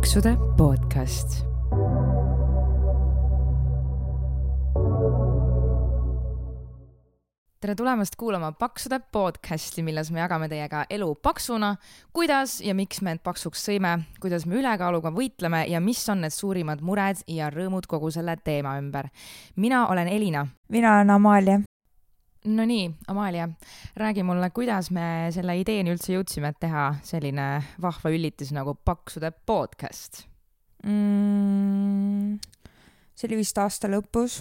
paksude podcast. tere tulemast kuulama Paksude podcasti, milles me jagame teiega elu paksuna, kuidas ja miks me end paksuks sõime, kuidas me ülekaaluga võitleme ja mis on need suurimad mured ja rõõmud kogu selle teema ümber. mina olen Elina. mina olen Amalia. Nonii, Amalia, räägi mulle, kuidas me selle ideeni üldse jõudsime, et teha selline vahva üllitus nagu Paksude podcast? Mm,? see oli vist aasta lõpus.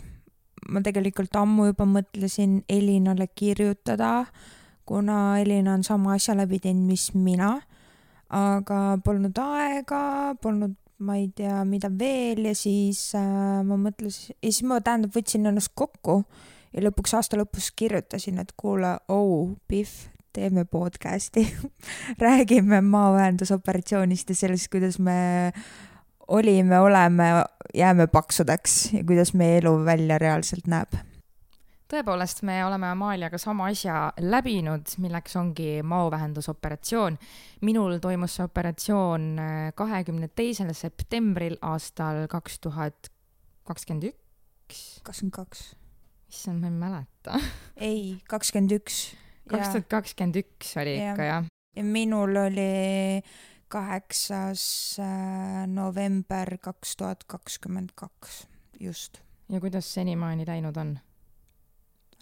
Ma tegelikult ammu juba mõtlesin Elinale kirjutada, kuna Elina on sama asja läbi teinud, mis mina, aga polnud aega, polnud, ma ei tea, mida veel ja siis äh, ma mõtlesin, ja siis ma tähendab võtsin ennast kokku ja lõpuks aasta lõpus kirjutasin, et kuule, oh, Pihv, teeme podcast'i räägime maavähendusoperatsioonist ja sellest, kuidas me olime, oleme, jääme paksudeks ja kuidas meie elu välja reaalselt näeb tõepoolest, me oleme Amaliaga sama asja läbinud, milleks ongi maovähendusoperatsioon. minul toimus see operatsioon äh, kahekümne teisel septembril aastal kaks tuhat kakskümmend üks. kakskümmend kaks. Issand, ma ei mäleta. ei, kakskümmend üks. kaks tuhat kakskümmend üks oli ikka jah. ja minul oli kaheksas äh, november kaks tuhat kakskümmend kaks, just. ja kuidas senimaani läinud on?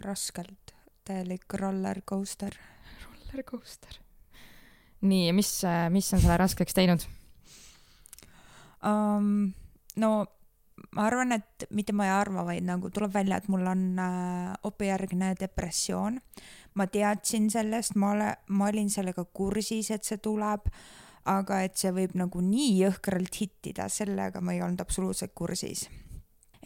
raskelt, täielik roller coaster. roller coaster. nii, ja mis, äh, mis on selle raskeks teinud um,? no ma arvan, et mitte ma ei arva, vaid nagu tuleb välja, et mul on äh, opijärgne depressioon. ma teadsin sellest, ma ole, ma olin sellega kursis, et see tuleb aga et see võib nagu nii jõhkralt hittida, sellega ma ei olnud absoluutselt kursis.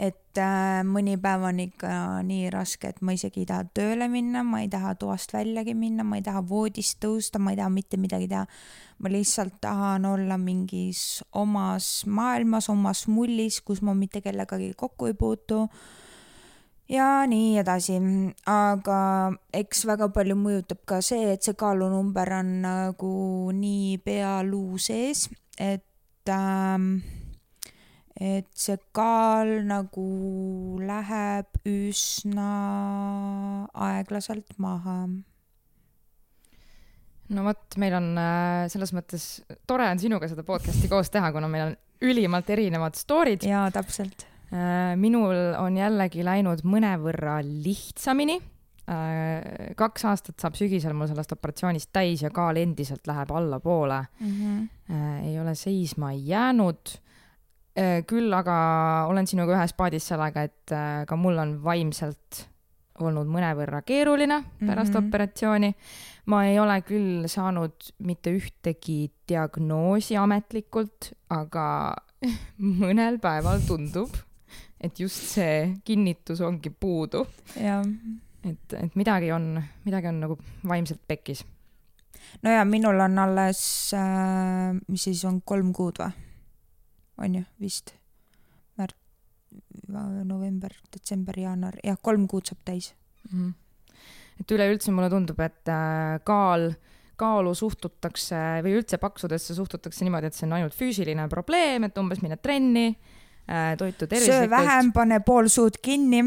Et äh, mõni päev on ikka nii raske, et ma isegi ei taha tööle minna, ma ei taha toast väljagi minna, ma ei taha voodist tõusta, ma ei taha mitte midagi teha. ma lihtsalt tahan olla mingis omas maailmas, omas mullis, kus ma mitte kellegagi kokku ei puutu ja nii edasi, aga eks väga palju mõjutab ka see, et see kaalunumber on nagu nii pea-luu sees, et ähm, et see kaal nagu läheb üsna aeglaselt maha. no vot, meil on äh, selles mõttes tore on sinuga seda podcast'i koos teha, kuna meil on ülimalt erinevad story'd. jaa, täpselt Äh, minul on jällegi läinud mõnevõrra lihtsamini. Äh, kaks aastat saab sügisel mul sellest operatsioonist täis ja kaal endiselt läheb allapoole mm. -hmm. ei ole seisma jäänud. Küll aga olen sinuga ühes paadis sellega, et ka mul on vaimselt olnud mõnevõrra keeruline pärast mm -hmm. operatsiooni. ma ei ole küll saanud mitte ühtegi diagnoosi ametlikult, aga mõnel päeval tundub et just see kinnitus ongi puudu. et, et midagi on, midagi on nagu vaimselt pekkis. no ja minul on alles äh,, mis siis on kolm kuud või? On ju, vist? märt-, november, detsember, jaanuar, jah, kolm kuud saab täis mm. -hmm. et üleüldse mulle tundub, et äh, kaal kaalu suhtutakse või üldse paksudesse suhtutakse niimoodi, et see on ainult füüsiline probleem, et umbes mine trenni äh,, toitu tervislikult. söö vähem, pane pool suud kinni.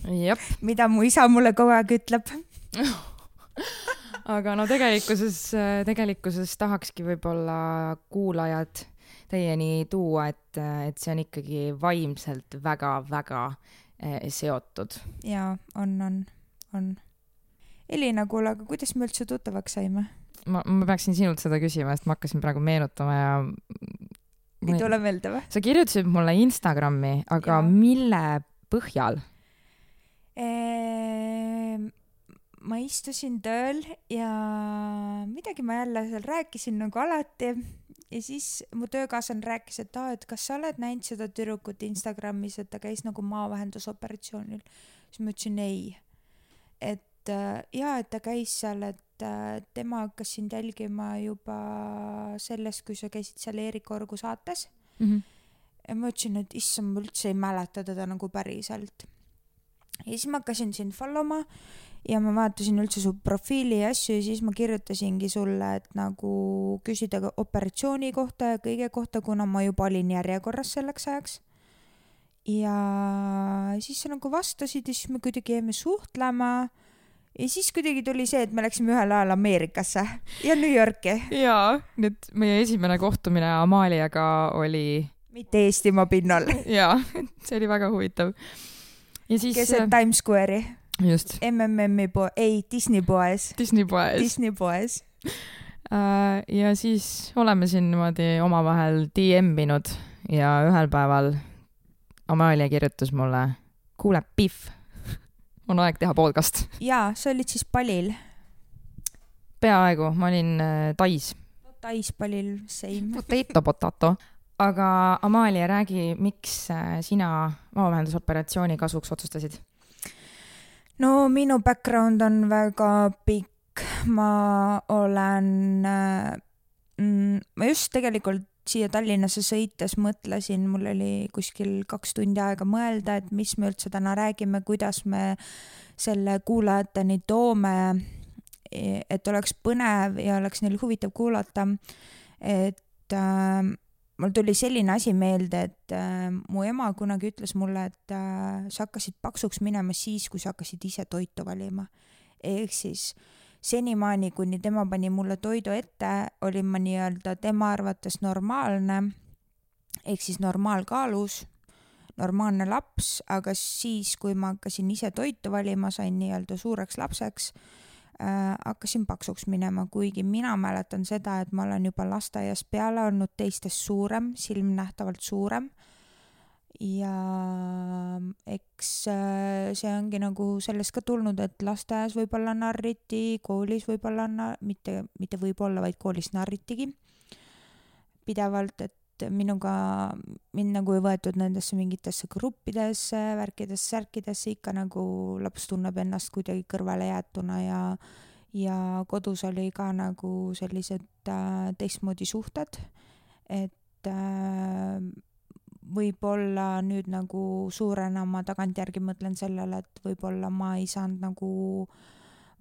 mida mu isa mulle kogu aeg ütleb aga no tegelikkuses, tegelikkuses tahakski võib-olla kuulajad teieni tuua, et, et see on ikkagi vaimselt väga-väga eh, seotud. jaa, on, on, on. Elina, kuule, aga kuidas me üldse tuttavaks saime? ma, ma peaksin sinult seda küsima, sest ma hakkasin praegu meenutama ja ei tule meelde või? sa kirjutasid mulle Instagrami, aga ja. mille põhjal eee...? ma istusin tööl ja midagi ma jälle seal rääkisin nagu alati ja siis mu töökaaslane rääkis, et aa, et kas sa oled näinud seda tüdrukut Instagramis, et ta käis nagu maavähendusoperatsioonil. siis ma ütlesin ei. et äh, jaa, et ta käis seal, et äh, tema hakkas sind jälgima juba sellest, kui sa käisid seal Eerik Orgu saates mm. -hmm. ja ma ütlesin, et issand, ma üldse ei mäleta teda nagu päriselt. ja siis ma hakkasin sind follow ma ja ma vaatasin üldse su profiili ja asju ja siis ma kirjutasingi sulle, et nagu küsida operatsiooni kohta ja kõige kohta, kuna ma juba olin järjekorras selleks ajaks. ja siis sa nagu vastasid ja siis me kuidagi jäime suhtlema ja siis kuidagi tuli see, et me läksime ühel ajal Ameerikasse ja New Yorki. jaa, nüüd meie esimene kohtumine Amaliaga oli. mitte Eestimaa pinnal. jaa, see oli väga huvitav. ja siis. keset Times Square'i. Just. MMM-i poe, ei, Disney poes. Disney poes. Disney poes uh,. ja siis oleme siin niimoodi omavahel DM-inud ja ühel päeval Amalia kirjutas mulle, kuule, Pihv on aeg teha podcast. jaa, sa olid siis palil? peaaegu, ma olin äh, Tais. Tais palil, same. Potato, potato. aga Amalia, räägi, miks äh, sina vabaühendusoperatsiooni kasuks otsustasid? No minu background on väga pikk, ma olen äh,, mm, ma just tegelikult siia Tallinnasse sõites mõtlesin, mul oli kuskil kaks tundi aega mõelda, et mis me üldse täna räägime, kuidas me selle kuulajateni toome, et oleks põnev ja oleks neil huvitav kuulata. et äh, mul tuli selline asi meelde, et äh, mu ema kunagi ütles mulle, et äh, sa hakkasid paksuks minema siis, kui sa hakkasid ise toitu valima. ehk siis senimaani, kuni tema pani mulle toidu ette, olin ma nii-öelda tema arvates normaalne ehk siis normaalkaalus, normaalne laps, aga siis, kui ma hakkasin ise toitu valima, sain nii-öelda suureks lapseks äh,, hakkasin paksuks minema, kuigi mina mäletan seda, et ma olen juba lasteaiast peale olnud teistest suurem, silmnähtavalt suurem. Ja eks äh, see ongi nagu sellest ka tulnud, et lasteaias võib-olla narriti, koolis võib-olla na-, mitte, mitte võib-olla, vaid koolis narritigi. Pidevalt, et minuga, mind nagu ei võetud nendesse mingitesse gruppidesse, värkidesse, särkidesse, ikka nagu laps tunneb ennast kuidagi kõrvalejäetuna ja ja kodus oli ka nagu sellised äh, teistmoodi suhted, et äh, võib-olla nüüd nagu suurena ma tagantjärgi mõtlen sellele, et võib-olla ma ei saanud nagu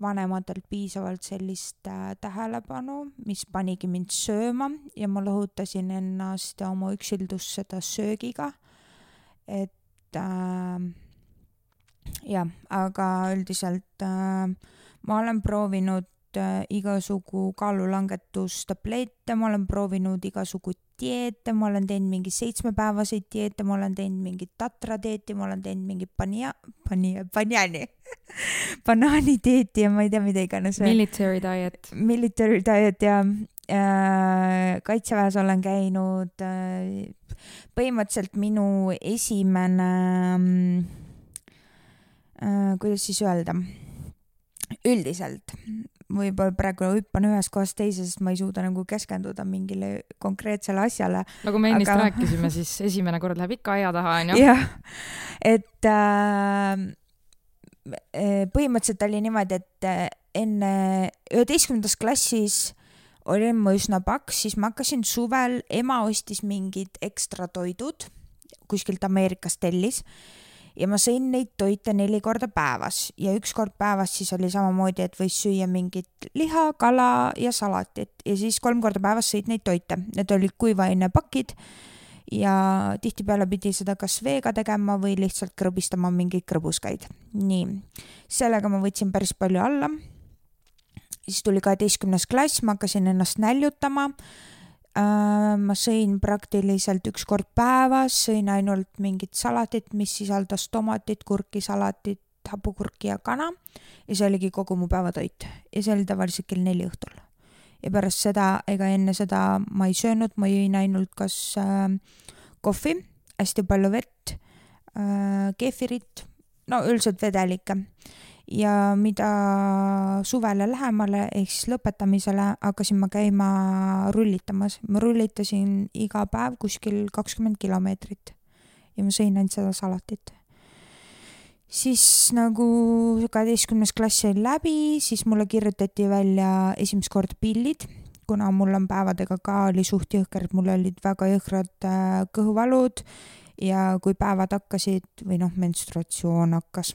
vanematelt piisavalt sellist äh, tähelepanu, mis panigi mind sööma ja ma lohutasin ennast ja oma üksildust seda söögiga. et äh, jah, aga üldiselt äh, ma olen proovinud äh, igasugu kaalulangetustableete, ma olen proovinud igasugu dieete, ma olen teinud mingi seitsmepäevaseid dieete, ma olen teinud mingit tatradieeti, ma olen teinud mingit pania-, pania-, banjani banaanidieeti ja ma ei tea, mida iganes. Military diet. Military diet ja äh, kaitseväes olen käinud äh,. põhimõtteliselt minu esimene äh,, kuidas siis öelda, üldiselt võib-olla praegu hüppan ühest kohast teise, sest ma ei suuda nagu keskenduda mingile konkreetsele asjale. nagu me ennist aga... rääkisime, siis esimene kord läheb ikka aia taha, onju. jah, et äh, põhimõtteliselt oli niimoodi, et äh, enne üheteistkümnendas klassis olin ma üsna paks, siis ma hakkasin suvel, ema ostis mingid ekstra toidud, kuskilt Ameerikast tellis ja ma sõin neid toite neli korda päevas. Ja üks kord päevas siis oli samamoodi, et võis süüa mingit liha, kala ja salatit. Ja siis kolm korda päevas sõid neid toite, need olid kuivainepakid ja tihtipeale pidi seda kas veega tegema või lihtsalt krõbistama mingeid krõbuskaid. nii, sellega ma võtsin päris palju alla. siis tuli kaheteistkümnes klass, ma hakkasin ennast näljutama Äh, ma sõin praktiliselt üks kord päevas, sõin ainult mingit salatit, mis sisaldas tomatit, kurki, salatit, hapukurki ja kana ja see oligi kogu mu päevatoit ja see oli tavaliselt kell neli õhtul. Ja pärast seda ega enne seda ma ei söönud, ma jõin ainult kas äh, kohvi, hästi palju vett äh,, keefirit, no üldiselt vedelikke ja mida suvele lähemale ehk siis lõpetamisele hakkasin ma käima rullitamas. ma rullitasin iga päev kuskil kakskümmend kilomeetrit ja ma sõin ainult seda salatit. Siis nagu kaheteistkümnes klass sai läbi, siis mulle kirjutati välja esimest korda pillid, kuna mul on päevadega ka oli suht jõhker, et mul olid väga jõhkrad äh, kõhuvalud ja kui päevad hakkasid või noh, menstruatsioon hakkas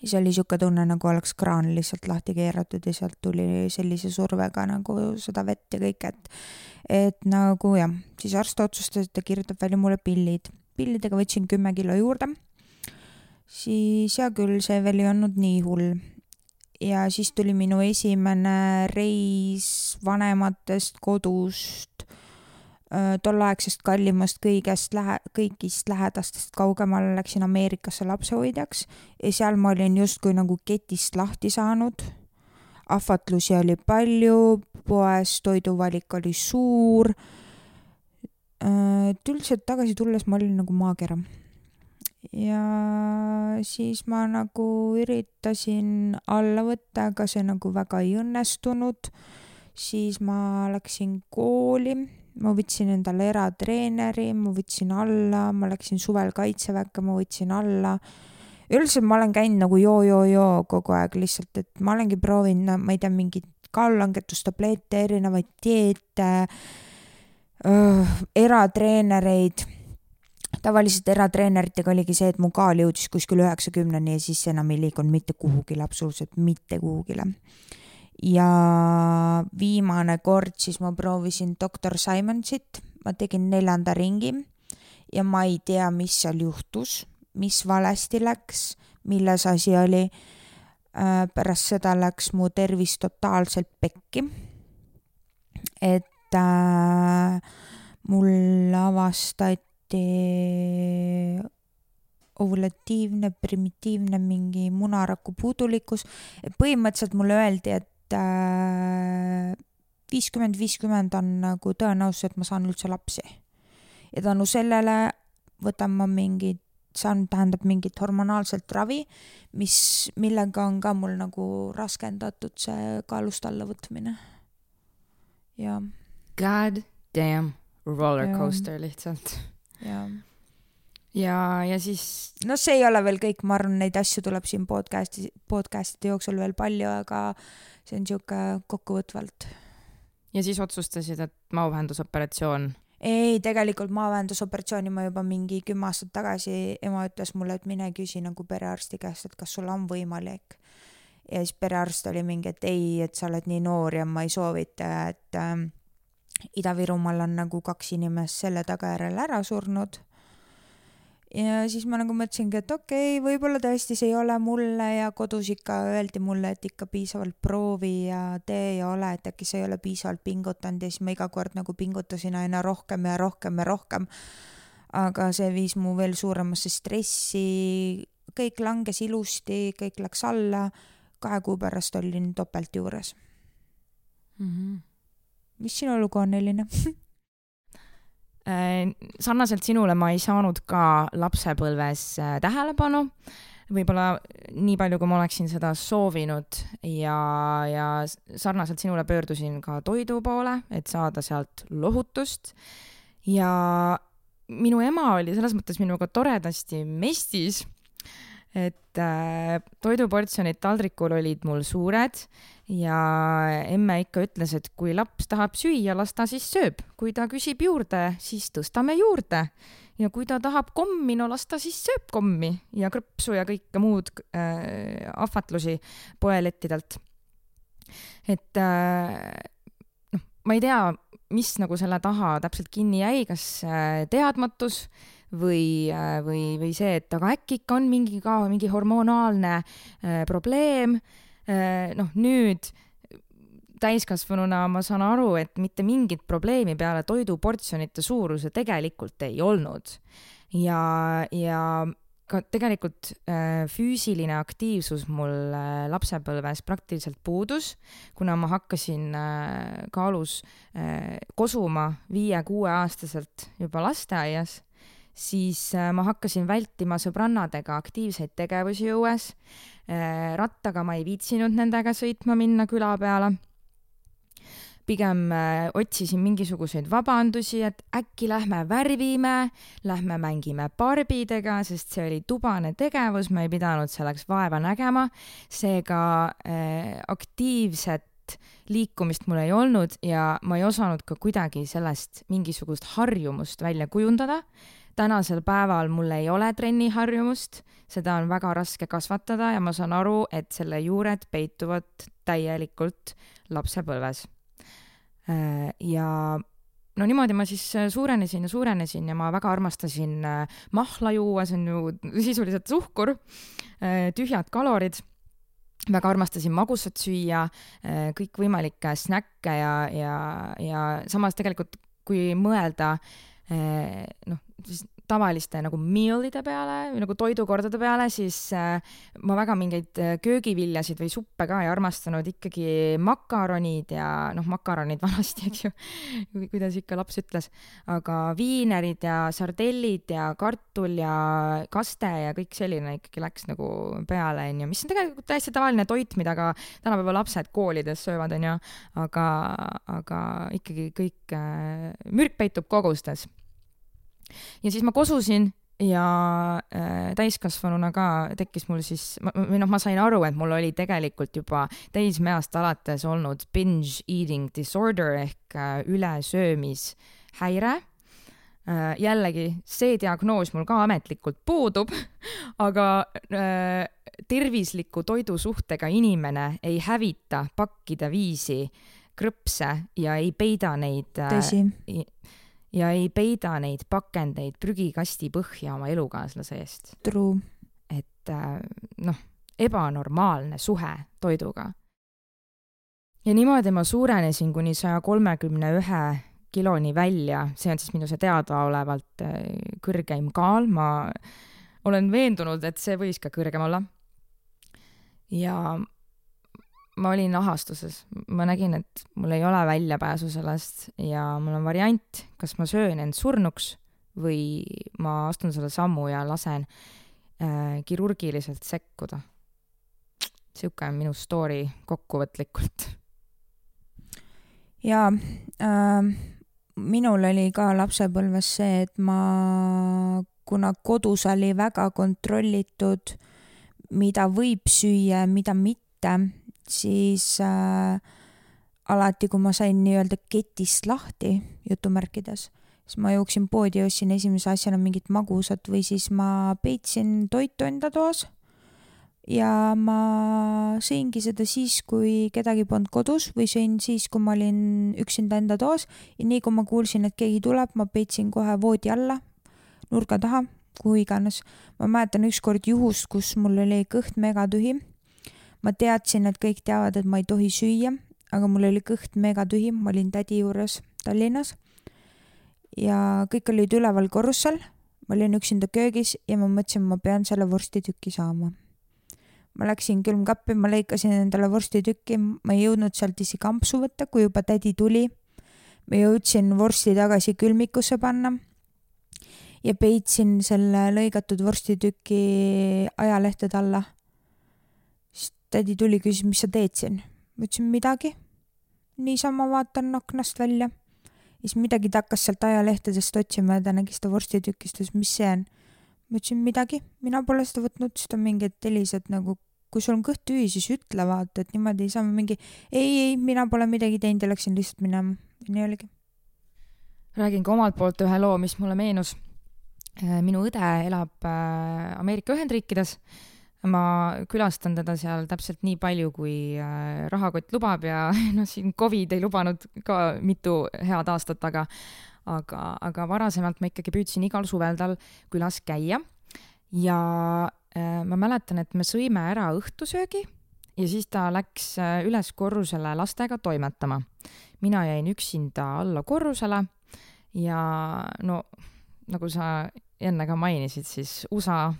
siis oli sihuke tunne, nagu oleks kraan lihtsalt lahti keeratud ja sealt tuli sellise survega nagu seda vett ja kõik, et, et nagu jah, siis arst otsustas, et ta kirjutab välja mulle pillid. pillidega võtsin kümme kilo juurde. Siis hea küll, see veel ei olnud nii hull. ja siis tuli minu esimene reis vanematest kodust Äh, tolleaegsest kallimast kõigest lähe-, kõigist lähedastest kaugemale läksin Ameerikasse lapsehoidjaks ja seal ma olin justkui nagu ketist lahti saanud. ahvatlusi oli palju, poes toiduvalik oli suur. Äh, et üldiselt tagasi tulles ma olin nagu maakera. Ja siis ma nagu üritasin alla võtta, aga see nagu väga ei õnnestunud. siis ma läksin kooli ma võtsin endale eratreeneri, ma võtsin alla, ma läksin suvel kaitseväkke, ma võtsin alla. üldiselt ma olen käinud nagu joo-joo-joo kogu aeg lihtsalt, et ma olengi proovinud, ma ei tea, mingeid kaallangetustableete, erinevaid dieete, eratreenereid tavaliselt eratreeneritega oligi see, et mu kaal jõudis kuskil üheksakümneni ja siis enam ei liikunud mitte kuhugile, absoluutselt mitte kuhugile ja viimane kord siis ma proovisin doktor Simonsit, ma tegin neljanda ringi ja ma ei tea, mis seal juhtus, mis valesti läks, milles asi oli. Äh, pärast seda läks mu tervis totaalselt pekki. et äh, mul avastati ovulatiivne, primitiivne mingi munaraku puudulikkus. põhimõtteliselt mulle öeldi, et et viiskümmend, viiskümmend on nagu tõenäosus, et ma saan üldse lapsi. ja tänu sellele võtan ma mingit, saan, tähendab mingit hormonaalset ravi, mis, millega on ka mul nagu raskendatud see kaalust allavõtmine. jah. God damn roller coaster lihtsalt. Jah ja, ja siis. no see ei ole veel kõik, ma arvan, neid asju tuleb siin podcast'i, podcast'ide jooksul veel palju, aga see on sihuke kokkuvõtvalt. ja siis otsustasid, et maovahendusoperatsioon? ei, tegelikult maovahendusoperatsiooni ma juba mingi kümme aastat tagasi, ema ütles mulle, et mine küsi nagu perearsti käest, et kas sul on võimalik. ja siis perearst oli mingi, et ei, et sa oled nii noor ja ma ei soovita, et äh, Ida-Virumaal on nagu kaks inimest selle tagajärjel ära surnud ja siis ma nagu mõtlesingi, et okei okay,, võib-olla tõesti see ei ole mulle ja kodus ikka öeldi mulle, et ikka piisavalt proovi ja tee ja ole, et äkki sa ei ole piisavalt pingutanud ja siis ma iga kord nagu pingutasin aina rohkem ja rohkem ja rohkem. aga see viis mu veel suuremasse stressi, kõik langes ilusti, kõik läks alla, kahe kuu pärast olin topelt juures mm. -hmm. Mis sinu lugu on, Elina? Äh, sarnaselt sinule ma ei saanud ka lapsepõlves äh, tähelepanu, võib-olla nii palju, kui ma oleksin seda soovinud ja, ja sarnaselt sinule pöördusin ka toidu poole, et saada sealt lohutust. ja minu ema oli selles mõttes minuga toredasti mestis et äh, toiduportsjonid taldrikul olid mul suured ja emme ikka ütles, et kui laps tahab süüa, las ta siis sööb, kui ta küsib juurde, siis tõstame juurde ja kui ta tahab kommi, no las ta siis sööb kommi ja krõpsu ja kõike muud äh, ahvatlusi poelettidelt. et äh, noh, ma ei tea, mis nagu selle taha täpselt kinni jäi, kas äh, teadmatus äh, või, või see, et aga äkki ikka on mingi ka mingi hormonaalne äh, probleem äh,. noh, nüüd täiskasvanuna ma saan aru, et mitte mingit probleemi peale toiduportsjonite suuruse tegelikult ei olnud. ja, ja ka tegelikult äh, füüsiline aktiivsus mul äh, lapsepõlves praktiliselt puudus, kuna ma hakkasin äh, kaalus äh, kosuma viie-kuueaastaselt juba lasteaias siis äh, ma hakkasin vältima sõbrannadega aktiivseid tegevusi õues. Äh, rattaga ma ei viitsinud nendega sõitma minna küla peale. pigem äh, otsisin mingisuguseid vabandusi, et äkki lähme värvime, lähme mängime barbidega, sest see oli tubane tegevus, ma ei pidanud selleks vaeva nägema. seega aktiivset liikumist mul ei olnud ja ma ei osanud ka kuidagi sellest mingisugust harjumust välja kujundada tänasel päeval mul ei ole trenniharjumust, seda on väga raske kasvatada ja ma saan aru, et selle juured peituvad täielikult lapsepõlves. Äh, ja no niimoodi ma siis äh, suurenesin ja suurenesin ja ma väga armastasin mahla juua, see on ju sisuliselt suhkur, tühjad kalorid väga armastasin magusat süüa, kõikvõimalikke snäkke ja, ja, ja samas tegelikult kui mõelda noh, siis tavaliste nagu meal'ide peale või nagu toidukordade peale, siis äh, ma väga mingeid äh, köögiviljasid või suppe ka ei armastanud, ikkagi makaronid ja noh, makaronid vanasti, eks ju, kuidas ikka laps ütles, aga viinerid ja sardellid ja kartul ja kaste ja kõik selline ikkagi läks nagu peale, onju, mis on tegelikult täiesti tavaline toit, mida ka tänapäeva lapsed koolides söövad, onju, aga, aga ikkagi kõik äh,, mürk peitub kogustes ja siis ma kosusin ja äh, täiskasvanuna ka tekkis mul siis, või noh, ma sain aru, et mul oli tegelikult juba teismeeast alates olnud binge eating disorder ehk äh, ülesöömishäire äh,. jällegi, see diagnoos mul ka ametlikult puudub, aga äh, tervisliku toidusuhtega inimene ei hävita pakkide viisi krõpse ja ei peida neid äh,. Ja ei peida neid pakendeid prügikasti põhja oma elukaaslase eest. True. et äh, noh, ebanormaalne suhe toiduga. ja niimoodi ma suurenesin kuni saja kolmekümne ühe kiloni välja, see on siis minu see teadaolevalt äh, kõrgeim kaal, ma olen veendunud, et see võis ka kõrgem olla. ja ma olin ahastuses, ma nägin, et mul ei ole väljapääsu sellest ja mul on variant, kas ma söön end surnuks või ma astun selle sammu ja lasen äh, kirurgiliselt sekkuda. sihuke on minu story kokkuvõtlikult. jaa äh,, minul oli ka lapsepõlves see, et ma, kuna kodus oli väga kontrollitud, mida võib süüa, mida mitte siis äh, alati, kui ma sain nii-öelda ketist lahti, jutumärkides, siis ma jooksin poodi ja ostsin esimese asjana mingit magusat või siis ma peitsin toitu enda toas. ja ma sõingi seda siis, kui kedagi polnud kodus või sõin siis, kui ma olin üksinda enda toas ja nii kui ma kuulsin, et keegi tuleb, ma peitsin kohe voodi alla, nurga taha, kuhu iganes. ma mäletan ükskord juhust, kus mul oli kõht megatühi ma teadsin, et kõik teavad, et ma ei tohi süüa, aga mul oli kõht megatühi, ma olin tädi juures Tallinnas. ja kõik olid üleval korrusel, ma olin üksinda köögis ja ma mõtlesin, ma pean selle vorstituki saama. ma läksin külmkappi, ma lõikasin endale vorstituki, ma ei jõudnud sealt isegi ampsu võtta, kui juba tädi tuli. ma jõudsin vorsti tagasi külmikusse panna ja peitsin selle lõigatud vorstituki ajalehtede alla tädi tuli, küsis, mis sa teed siin. ma ütlesin midagi. niisama vaatan aknast välja. siis midagi ta hakkas sealt ajalehtedest otsima ja ta nägi seda vorstitukist, ütles, mis see on. ma ütlesin midagi, mina pole seda võtnud, siis ta mingi, et Elis, et nagu kui sul on kõht tühi, siis ütle vaata, et niimoodi ei saa mingi ei, ei, mina pole midagi teinud ja läksin lihtsalt minema. nii oligi. räägin ka omalt poolt ühe loo, mis mulle meenus. minu õde elab äh, Ameerika Ühendriikides ma külastan teda seal täpselt nii palju, kui äh, rahakott lubab ja noh, siin Covid ei lubanud ka mitu head aastat taga. aga, aga varasemalt ma ikkagi püüdsin igal suvel tal külas käia. ja äh, ma mäletan, et me sõime ära õhtusöögi ja siis ta läks äh, üles korrusele lastega toimetama. mina jäin üksinda alla korrusele ja no nagu sa enne ka mainisid, siis USA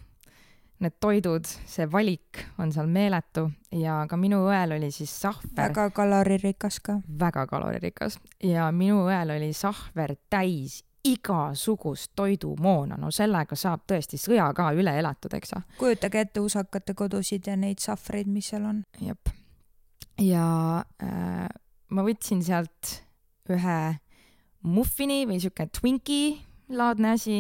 need toidud, see valik on seal meeletu ja ka minu õel oli siis sahver. väga kaloririkas ka. väga kaloririkas ja minu õel oli sahver täis igasugust toidumoona, no sellega saab tõesti sõja ka üle elatud, eks ju. kujutage ette usakate kodusid ja neid sahvreid, mis seal on. jep. ja äh, ma võtsin sealt ühe muffini või sihuke Twinkie laadne asi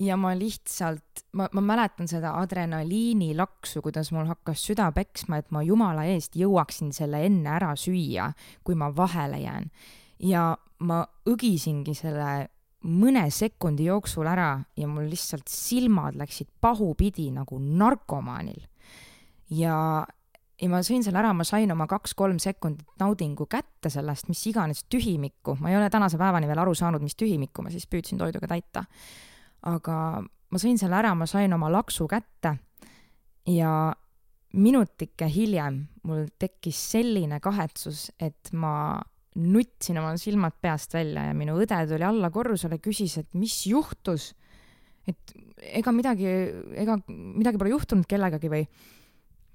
ja ma lihtsalt, ma, ma mäletan seda adrenaliinilaksu, kuidas mul hakkas süda peksma, et ma jumala eest jõuaksin selle enne ära süüa, kui ma vahele jään. ja ma õgisingi selle mõne sekundi jooksul ära ja mul lihtsalt silmad läksid pahupidi nagu narkomaanil. ja, ja ma sõin selle ära, ma sain oma kaks-kolm sekundit naudingu kätte sellest, mis iganes tühimikku, ma ei ole tänase päevani veel aru saanud, mis tühimikku ma siis püüdsin toiduga täita. Aga ma sõin selle ära, ma sain oma laksu kätte ja minutike hiljem mul tekkis selline kahetsus, et ma nutsin oma silmad peast välja ja minu õde tuli alla korrusele, küsis, et mis juhtus. et ega midagi, ega midagi pole juhtunud kellegagi või.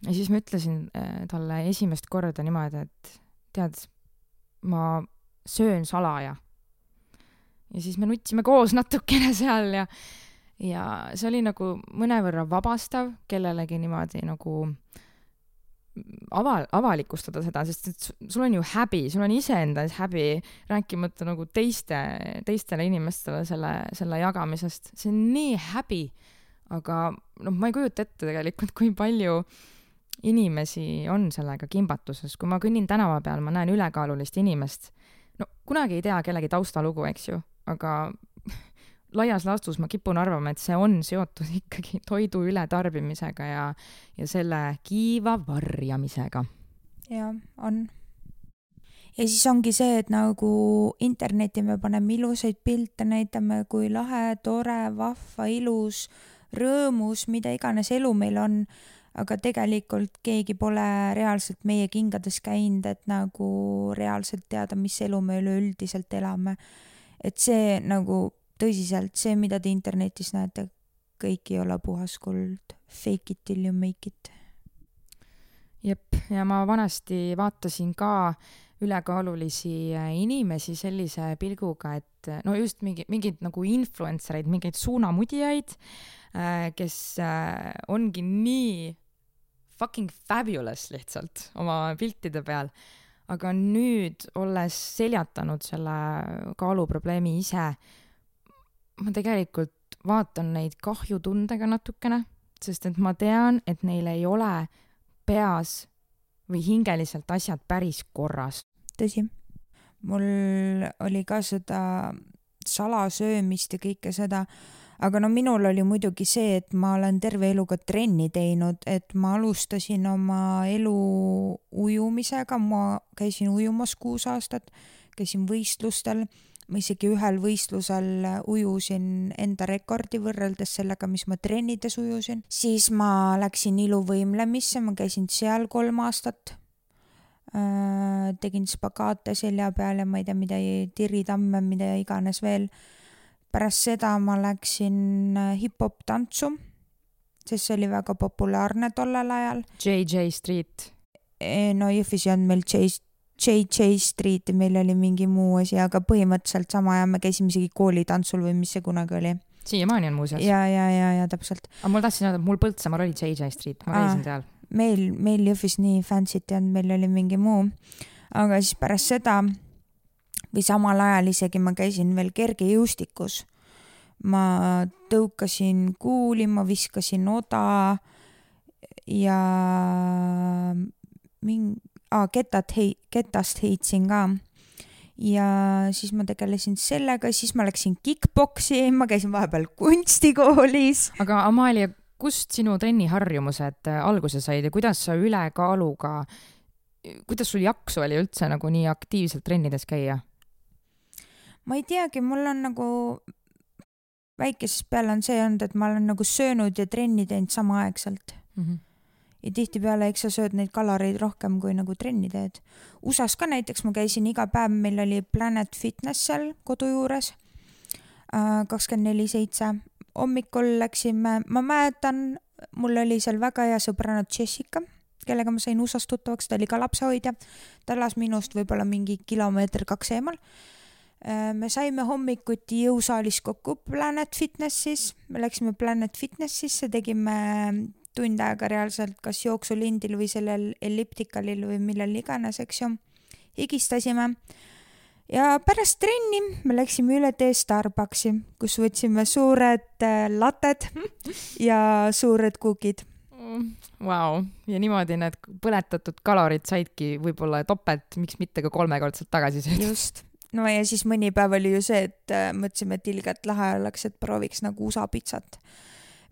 ja siis ma ütlesin äh, talle esimest korda niimoodi, et tead, ma söön salaja. Ja siis me nutsime koos natukene seal ja, ja see oli nagu mõnevõrra vabastav kellelegi niimoodi nagu ava-, avalikustada seda, sest et sul on ju häbi, sul on iseenda ees häbi, rääkimata nagu teiste, teistele inimestele selle, selle jagamisest, see on nii häbi. aga noh, ma ei kujuta ette tegelikult, kui palju inimesi on sellega kimbatuses, kui ma kõnnin tänava peal, ma näen ülekaalulist inimest, no kunagi ei tea kellegi taustalugu, eks ju, aga laias laastus ma kipun arvama, et see on seotud ikkagi toidu ületarbimisega ja, ja selle kiiva varjamisega. jah, on. ja siis ongi see, et nagu internetti me paneme ilusaid pilte, näitame, kui lahe, tore, vahva, ilus, rõõmus, mida iganes elu meil on, aga tegelikult keegi pole reaalselt meie kingades käinud, et nagu reaalselt teada, mis elu me üleüldiselt elame. Et see nagu tõsiselt, see, mida te internetis näete, kõik ei ole puhas kuld. Fake it till you make it. jep, ja ma vanasti vaatasin ka ülekaalulisi äh, inimesi sellise pilguga, et no just mingi, mingeid nagu influencer eid, mingeid suunamudijaid, äh, kes äh, ongi nii fucking fabulous lihtsalt oma piltide peal. Aga nüüd, olles seljatanud selle kaaluprobleemi ise, ma tegelikult vaatan neid kahjutundega natukene, sest et ma tean, et neil ei ole peas või hingeliselt asjad päris korras. tõsi, mul oli ka seda salasöömist ja kõike seda, aga no minul oli muidugi see, et ma olen terve elu ka trenni teinud, et ma alustasin oma elu ujumisega, ma käisin ujumas kuus aastat, käisin võistlustel ma isegi ühel võistlusel ujusin enda rekordi võrreldes sellega, mis ma trennides ujusin, siis ma läksin iluvõimlemisse, ma käisin seal kolm aastat äh,. tegin spagaate selja peal ja ma ei tea, mida, tiritamme, mida iganes veel. Pärast seda ma läksin äh, hip-hop tantsu, sest see oli väga populaarne tollel ajal. JJ Street. no Jõhvis ei olnud meil J JJ Street ja meil oli mingi muu asi, aga põhimõtteliselt sama ja me käisime isegi koolitantsul või mis see kunagi oli. siiamaani on muuseas. ja, ja, ja, ja täpselt. aga mul tahtsin öelda, et mul Põltsamaal oli JJ Street, ma käisin seal. meil, meil Jõhvis nii fancy't ei olnud, meil oli mingi muu. aga siis pärast seda või samal ajal isegi ma käisin veel kergejõustikus. ma tõukasin kuuli, ma viskasin oda ja mingi aa, ketat hei-, ketast heitsin ka. ja siis ma tegelesin sellega, siis ma läksin kick-poksi, ma käisin vahepeal kunstikoolis. aga Amalia, kust sinu trenniharjumused äh, alguse said ja kuidas sa ülekaaluga, kuidas sul jaksu oli üldse nagu nii aktiivselt trennides käia? Ma ei teagi, mul on nagu väikesest peale on see olnud, et ma olen nagu söönud ja trenni teinud samaaegselt mm. -hmm ja tihtipeale, eks sa sööd neid kaloreid rohkem, kui nagu trenni teed. USA-s ka näiteks ma käisin iga päev, meil oli Planet Fitness seal kodu juures, äh, kakskümmend neli seitse. hommikul läksime, ma mäletan, mul oli seal väga hea sõbranna Jessica, kellega ma sain USA-s tuttavaks, ta oli ka lapsehoidja. ta elas minust võib-olla mingi kilomeeter-kaks eemal me saime hommikuti jõusaalis kokku Planet Fitnessis, me läksime Planet Fitnessisse, tegime tund aega reaalselt kas jooksulindil või sellel elliptikalil või millel iganes, eks ju. higistasime ja pärast trenni me läksime üle tee Starbucksi, kus võtsime suured äh, latted ja suured kuukid. Vau, ja niimoodi need põletatud kalorid saidki võib-olla topelt, miks mitte ka kolmekordselt tagasi söödud. just, no ja siis mõni päev oli ju see, et äh, mõtlesime, et ilgelt lahe oleks, et prooviks nagu USA pitsat.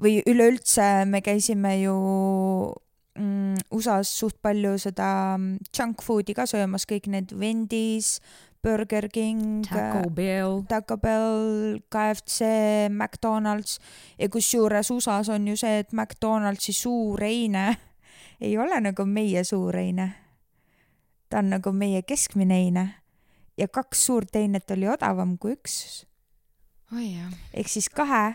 või üleüldse me käisime ju mm, USA-s suht palju seda mm, junk food'i ka söömas, kõik need Wendy's, Burger King, Taco Bell. Taco Bell, KFC, McDonalds ja kusjuures USA-s on ju see, et McDonaldsi suur eine ei ole nagu meie suur eine. ta on nagu meie keskmine eine ja kaks suurt einet oli odavam kui üks. jah. ehk siis kahe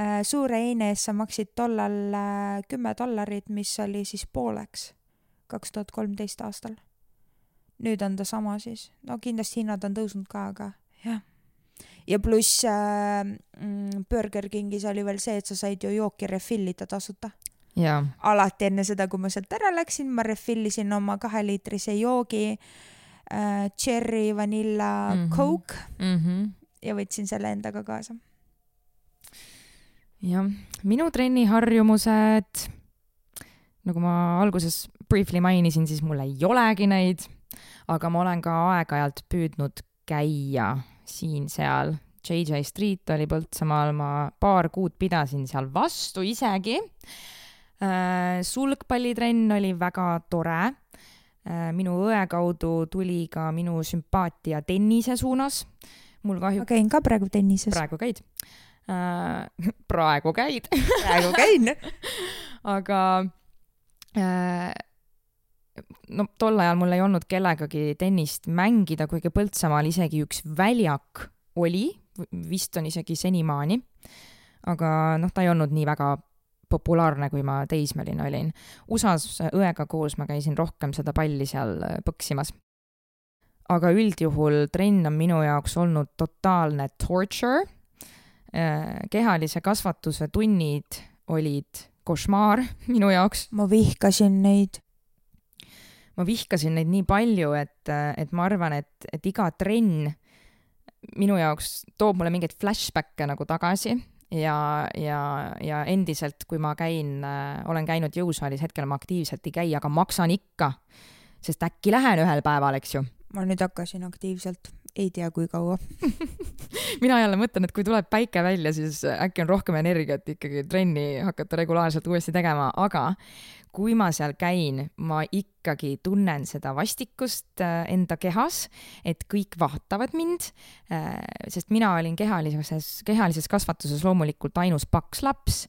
äh, suure eine eest sa maksid tollal äh, kümme dollarit, mis oli siis pooleks kaks tuhat kolmteist aastal nüüd on ta sama siis, no kindlasti hinnad on tõusnud ka, aga jah. ja pluss äh, mm, Burger Kingis oli veel see, et sa said ju jooki refill ida tasuta. jaa. alati enne seda, kui ma sealt ära läksin, ma refill isin oma kaheliitrise joogi äh,, cherry, vanilla mm, -hmm. coke mm -hmm. ja võtsin selle endaga kaasa. jah, minu trenniharjumused, nagu ma alguses briefly mainisin, siis mul ei olegi neid aga ma olen ka aeg-ajalt püüdnud käia siin-seal. JJ Street oli Põltsamaal, ma paar kuud pidasin seal vastu isegi. Äh, sulgpallitrenn oli väga tore. Äh, minu õe kaudu tuli ka minu sümpaatia tennise suunas. mul kahjuks. ma käin ka praegu tennises. praegu käid? Äh, praegu käid praegu käin aga no tol ajal mul ei olnud kellegagi tennist mängida, kuigi Põltsamaal isegi üks väljak oli, vist on isegi senimaani. aga noh, ta ei olnud nii väga populaarne, kui ma teismeline olin. USA-s õega koos ma käisin rohkem seda palli seal põksimas. aga üldjuhul trenn on minu jaoks olnud totaalne torture. kehalise kasvatuse tunnid olid košmaar minu jaoks. ma vihkasin neid ma vihkasin neid nii palju, et, et ma arvan, et, et iga trenn minu jaoks toob mulle mingeid flashback'e nagu tagasi ja, ja, ja endiselt, kui ma käin äh,, olen käinud jõusaalis, hetkel ma aktiivselt ei käi, aga maksan ikka, sest äkki lähen ühel päeval, eks ju. ma nüüd hakkasin aktiivselt, ei tea, kui kaua mina jälle mõtlen, et kui tuleb päike välja, siis äkki on rohkem energiat ikkagi trenni hakata regulaarselt uuesti tegema, aga kui ma seal käin, ma ikkagi tunnen seda vastikust äh, enda kehas, et kõik vaatavad mind, äh, sest mina olin kehalises, kehalises kasvatuses loomulikult ainus paks laps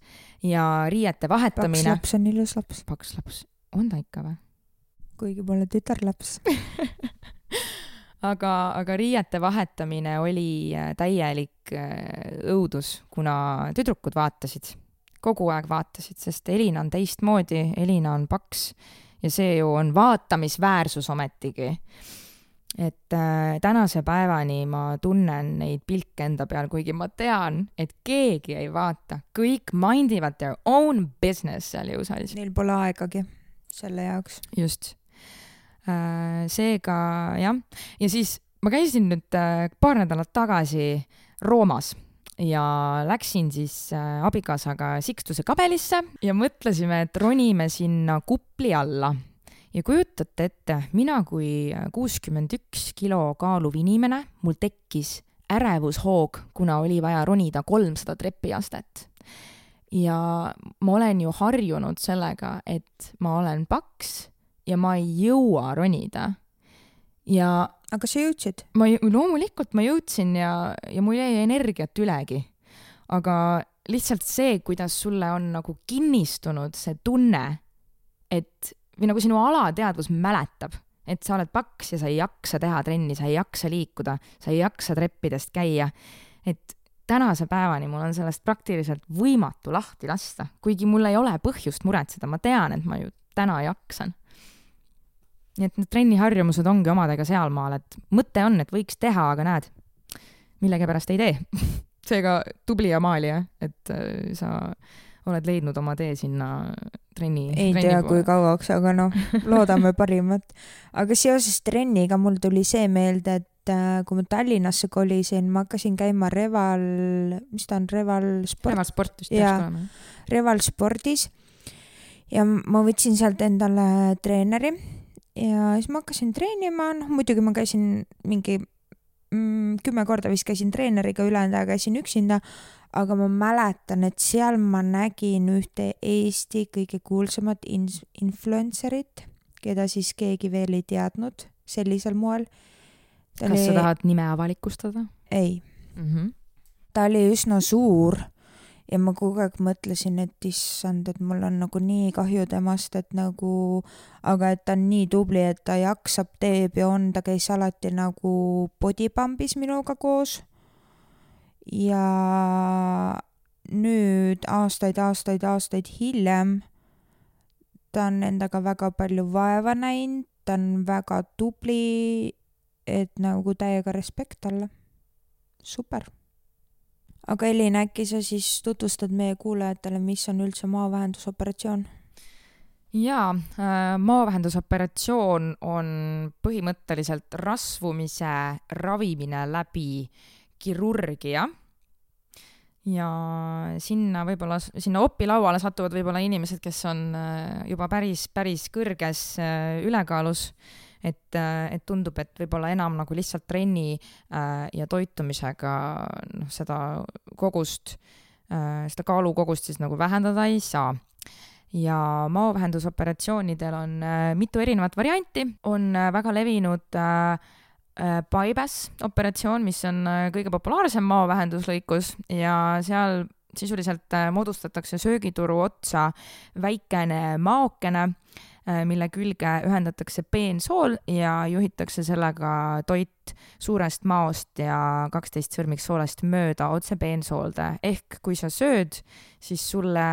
ja riiete vahetamine. paks laps on ilus laps. paks laps, on ta ikka või? kuigi pole tütarlaps aga, aga riiete vahetamine oli äh, täielik õudus, kuna tüdrukud vaatasid kogu aeg vaatasid, sest Elina on teistmoodi, Elina on paks ja see ju on vaatamisväärsus ometigi. et äh, tänase päevani ma tunnen neid pilke enda peal, kuigi ma tean, et keegi ei vaata, kõik mind ivad their own business seal jõusaalis. Neil pole aegagi selle jaoks. just äh,. Seega jah, ja siis ma käisin nüüd äh, paar nädalat tagasi Roomas ja läksin siis äh, abikaasaga Sikstuse kabelisse ja mõtlesime, et ronime sinna kupli alla. ja kujutate ette, mina kui kuuskümmend üks kilo kaaluv inimene, mul tekkis ärevushoog, kuna oli vaja ronida kolmsada trepiastet. ja ma olen ju harjunud sellega, et ma olen paks ja ma ei jõua ronida. ja aga sa jõudsid? ma, loomulikult ma jõudsin ja, ja mul jäi energiat ülegi. aga lihtsalt see, kuidas sulle on nagu kinnistunud see tunne, et või nagu sinu alateadvus mäletab, et sa oled paks ja sa ei jaksa teha trenni, sa ei jaksa liikuda, sa ei jaksa treppidest käia, et tänase päevani mul on sellest praktiliselt võimatu lahti lasta, kuigi mul ei ole põhjust muretseda, ma tean, et ma ju täna jaksan nii et need trenniharjumused ongi omadega sealmaal, et mõte on, et võiks teha, aga näed, millegipärast ei tee seega tubli Amalia, et äh, sa oled leidnud oma tee sinna trenni. ei trenni tea, kui kauaks, aga noh, loodame parimat. aga seoses trenniga mul tuli see meelde, et äh, kui ma Tallinnasse kolisin, ma hakkasin käima Reval, mis ta on, Reval Sport? Reval Sport vist peaks olema. Reval Spordis ja ma võtsin sealt endale treeneri ja siis ma hakkasin treenima, noh muidugi ma käisin mingi mm, kümme korda vist käisin treeneriga, ülejäänud aja käisin üksinda, aga ma mäletan, et seal ma nägin ühte Eesti kõige kuulsamat in-, influencer'it, keda siis keegi veel ei teadnud sellisel moel. kas oli... sa tahad nime avalikustada? ei mm. -hmm. ta oli üsna suur ja ma kogu aeg mõtlesin, et issand, et mul on nagu nii kahju temast, et nagu, aga et ta on nii tubli, et ta jaksab, teeb ja on, ta käis alati nagu bodypump'is minuga koos. ja nüüd aastaid, aastaid, aastaid hiljem ta on endaga väga palju vaeva näinud, ta on väga tubli, et nagu täiega respekt talle. super. Aga Elin, äkki sa siis tutvustad meie kuulajatele, mis on üldse maavähendusoperatsioon? jaa äh,, maavähendusoperatsioon on põhimõtteliselt rasvumise ravimine läbi kirurgia ja sinna võib-olla, sinna opilauale satuvad võib-olla inimesed, kes on äh, juba päris, päris kõrges äh, ülekaalus. äh, et tundub, et võib-olla enam nagu lihtsalt trenni ja toitumisega noh, seda kogust, seda kaalukogust siis nagu vähendada ei saa. Ja maovähendusoperatsioonidel on mitu erinevat varianti, on väga levinud äh, bypass äh, operatsioon, mis on äh, kõige populaarsem maovähenduslõikus ja seal sisuliselt äh, moodustatakse söögituru otsa väikene maokene, mille külge ühendatakse peensool ja juhitakse sellega toit suurest maost ja kaksteist sõrmiksoolest mööda otse peensoolde. ehk kui sa sööd, siis sulle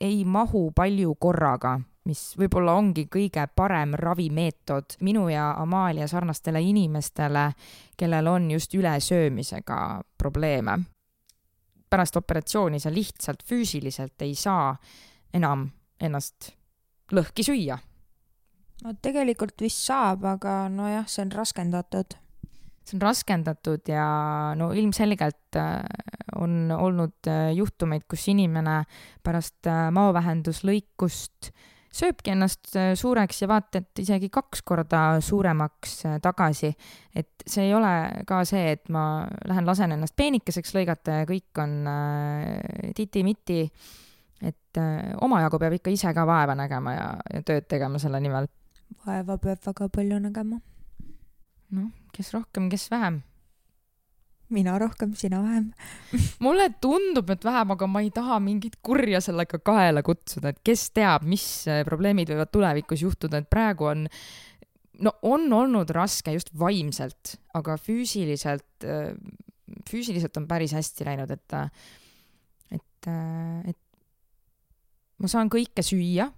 ei mahu palju korraga mis võib-olla ongi kõige parem ravimeetod minu ja Amalia sarnastele inimestele, kellel on just ülesöömisega probleeme. pärast operatsiooni sa lihtsalt füüsiliselt ei saa enam ennast lõhki süüa. No tegelikult vist saab, aga nojah, see on raskendatud see on raskendatud ja no ilmselgelt äh, on olnud äh, juhtumeid, kus inimene pärast äh, maovähenduslõikust sööbki ennast suureks ja vaata, et isegi kaks korda suuremaks tagasi. et see ei ole ka see, et ma lähen lasen ennast peenikeseks lõigata ja kõik on titi-miti. et omajagu peab ikka ise ka vaeva nägema ja, ja tööd tegema selle nimel. Vaeva peab väga palju nägema. noh, kes rohkem, kes vähem mina rohkem, sina vähem mulle tundub, et vähem, aga ma ei taha mingit kurja sellega kaela kutsuda, et kes teab, mis äh, probleemid võivad tulevikus juhtuda, et praegu on, no on olnud raske just vaimselt, aga füüsiliselt, äh, füüsiliselt on päris hästi läinud, et, et, et ma saan kõike süüa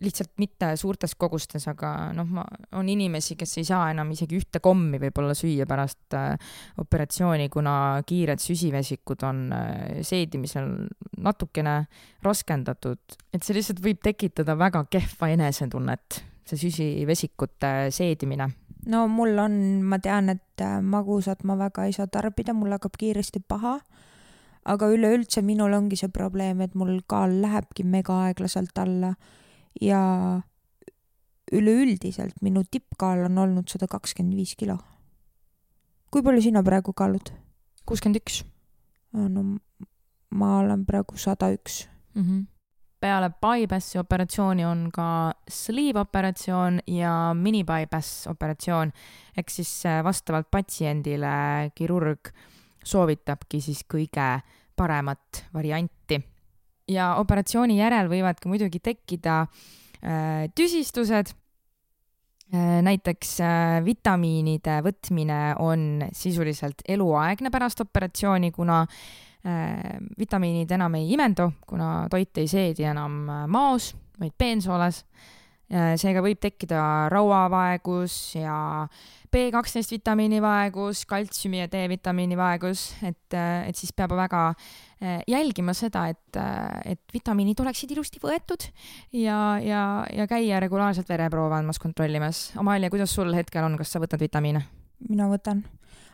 lihtsalt mitte suurtes kogustes, aga noh, ma, on inimesi, kes ei saa enam isegi ühte kommi võib-olla süüa pärast äh, operatsiooni, kuna kiired süsivesikud on äh, seedimisel natukene raskendatud, et see lihtsalt võib tekitada väga kehva enesetunnet, see süsivesikute seedimine. No mul on, ma tean, et äh, magusat ma väga ei saa tarbida, mul hakkab kiiresti paha. aga üleüldse minul ongi see probleem, et mul kaal lähebki mega aeglaselt alla ja üleüldiselt minu tippkaal on olnud sada kakskümmend viis kilo. kui palju sina praegu kaalud? kuuskümmend üks. no ma olen praegu sada üks. Mhm. peale bypassi operatsiooni on ka sleeve operatsioon ja mini bypass operatsioon ehk siis äh, vastavalt patsiendile kirurg soovitabki siis kõige paremat varianti ja operatsiooni järel võivad ka muidugi tekkida äh, tüsistused äh,. näiteks äh, vitamiinide võtmine on sisuliselt eluaegne pärast operatsiooni, kuna vitamiinid enam ei imendu, kuna toit ei seedi enam maos, vaid peensooles äh,. seega võib tekkida rauavaegus ja B12 vitamiini vaegus, kaltsiumi ja D-vitamiini vaegus, et, et siis peab väga jälgima seda, et, et vitamiinid oleksid ilusti võetud ja, ja, ja käia regulaarselt vereproove andmas, kontrollimas. Amalia, kuidas sul hetkel on, kas sa võtad vitamiine? mina võtan,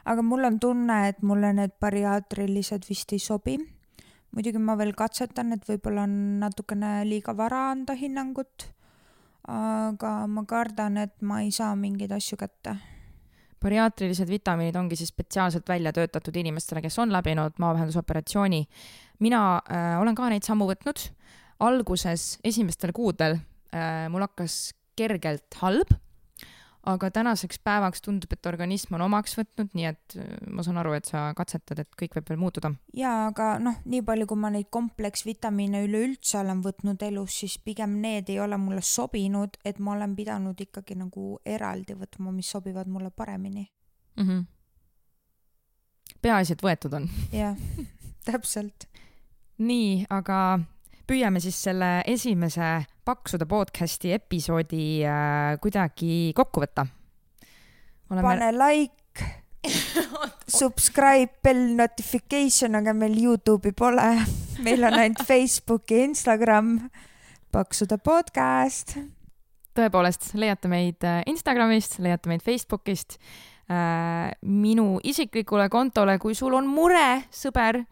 aga mul on tunne, et mulle need bariaatrilised vist ei sobi. muidugi ma veel katsetan, et võib-olla on natukene liiga vara anda hinnangut, aga ma kardan, et ma ei saa mingeid asju kätte bariaatrilised vitamiinid ongi siis spetsiaalselt välja töötatud inimestele, kes on läbinud maavähendusoperatsiooni. mina äh, olen ka neid sammu võtnud. alguses, esimestel kuudel äh, mul hakkas kergelt halb aga tänaseks päevaks tundub, et organism on omaks võtnud, nii et äh, ma saan aru, et sa katsetad, et kõik võib veel muutuda. jaa, aga noh, nii palju, kui ma neid kompleksvitamiine üleüldse olen võtnud elus, siis pigem need ei ole mulle sobinud, et ma olen pidanud ikkagi nagu eraldi võtma, mis sobivad mulle paremini mm. -hmm. peaasi, et võetud on. jah, täpselt. nii, aga püüame siis selle esimese Paksude podcasti episoodi äh, kuidagi kokku võtta. Oleme... pane like subscribe, bell notification, aga meil Youtube'i pole. meil on ainult Facebook ja Instagram. paksude podcast. tõepoolest, leiate meid äh, Instagramist, leiate meid Facebookist äh,. minu isiklikule kontole, kui sul on mure, sõber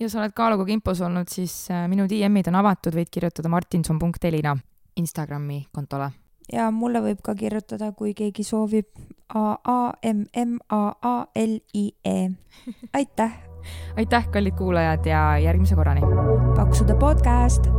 ja sa oled kaaluga kimpus olnud, siis äh, minu DM-id on avatud, võid kirjutada martinson.elina Instagrami kontole. ja mulle võib ka kirjutada, kui keegi soovib. A A M M A A L I E. aitäh aitäh, kallid kuulajad ja järgmise korrani. paksude podcast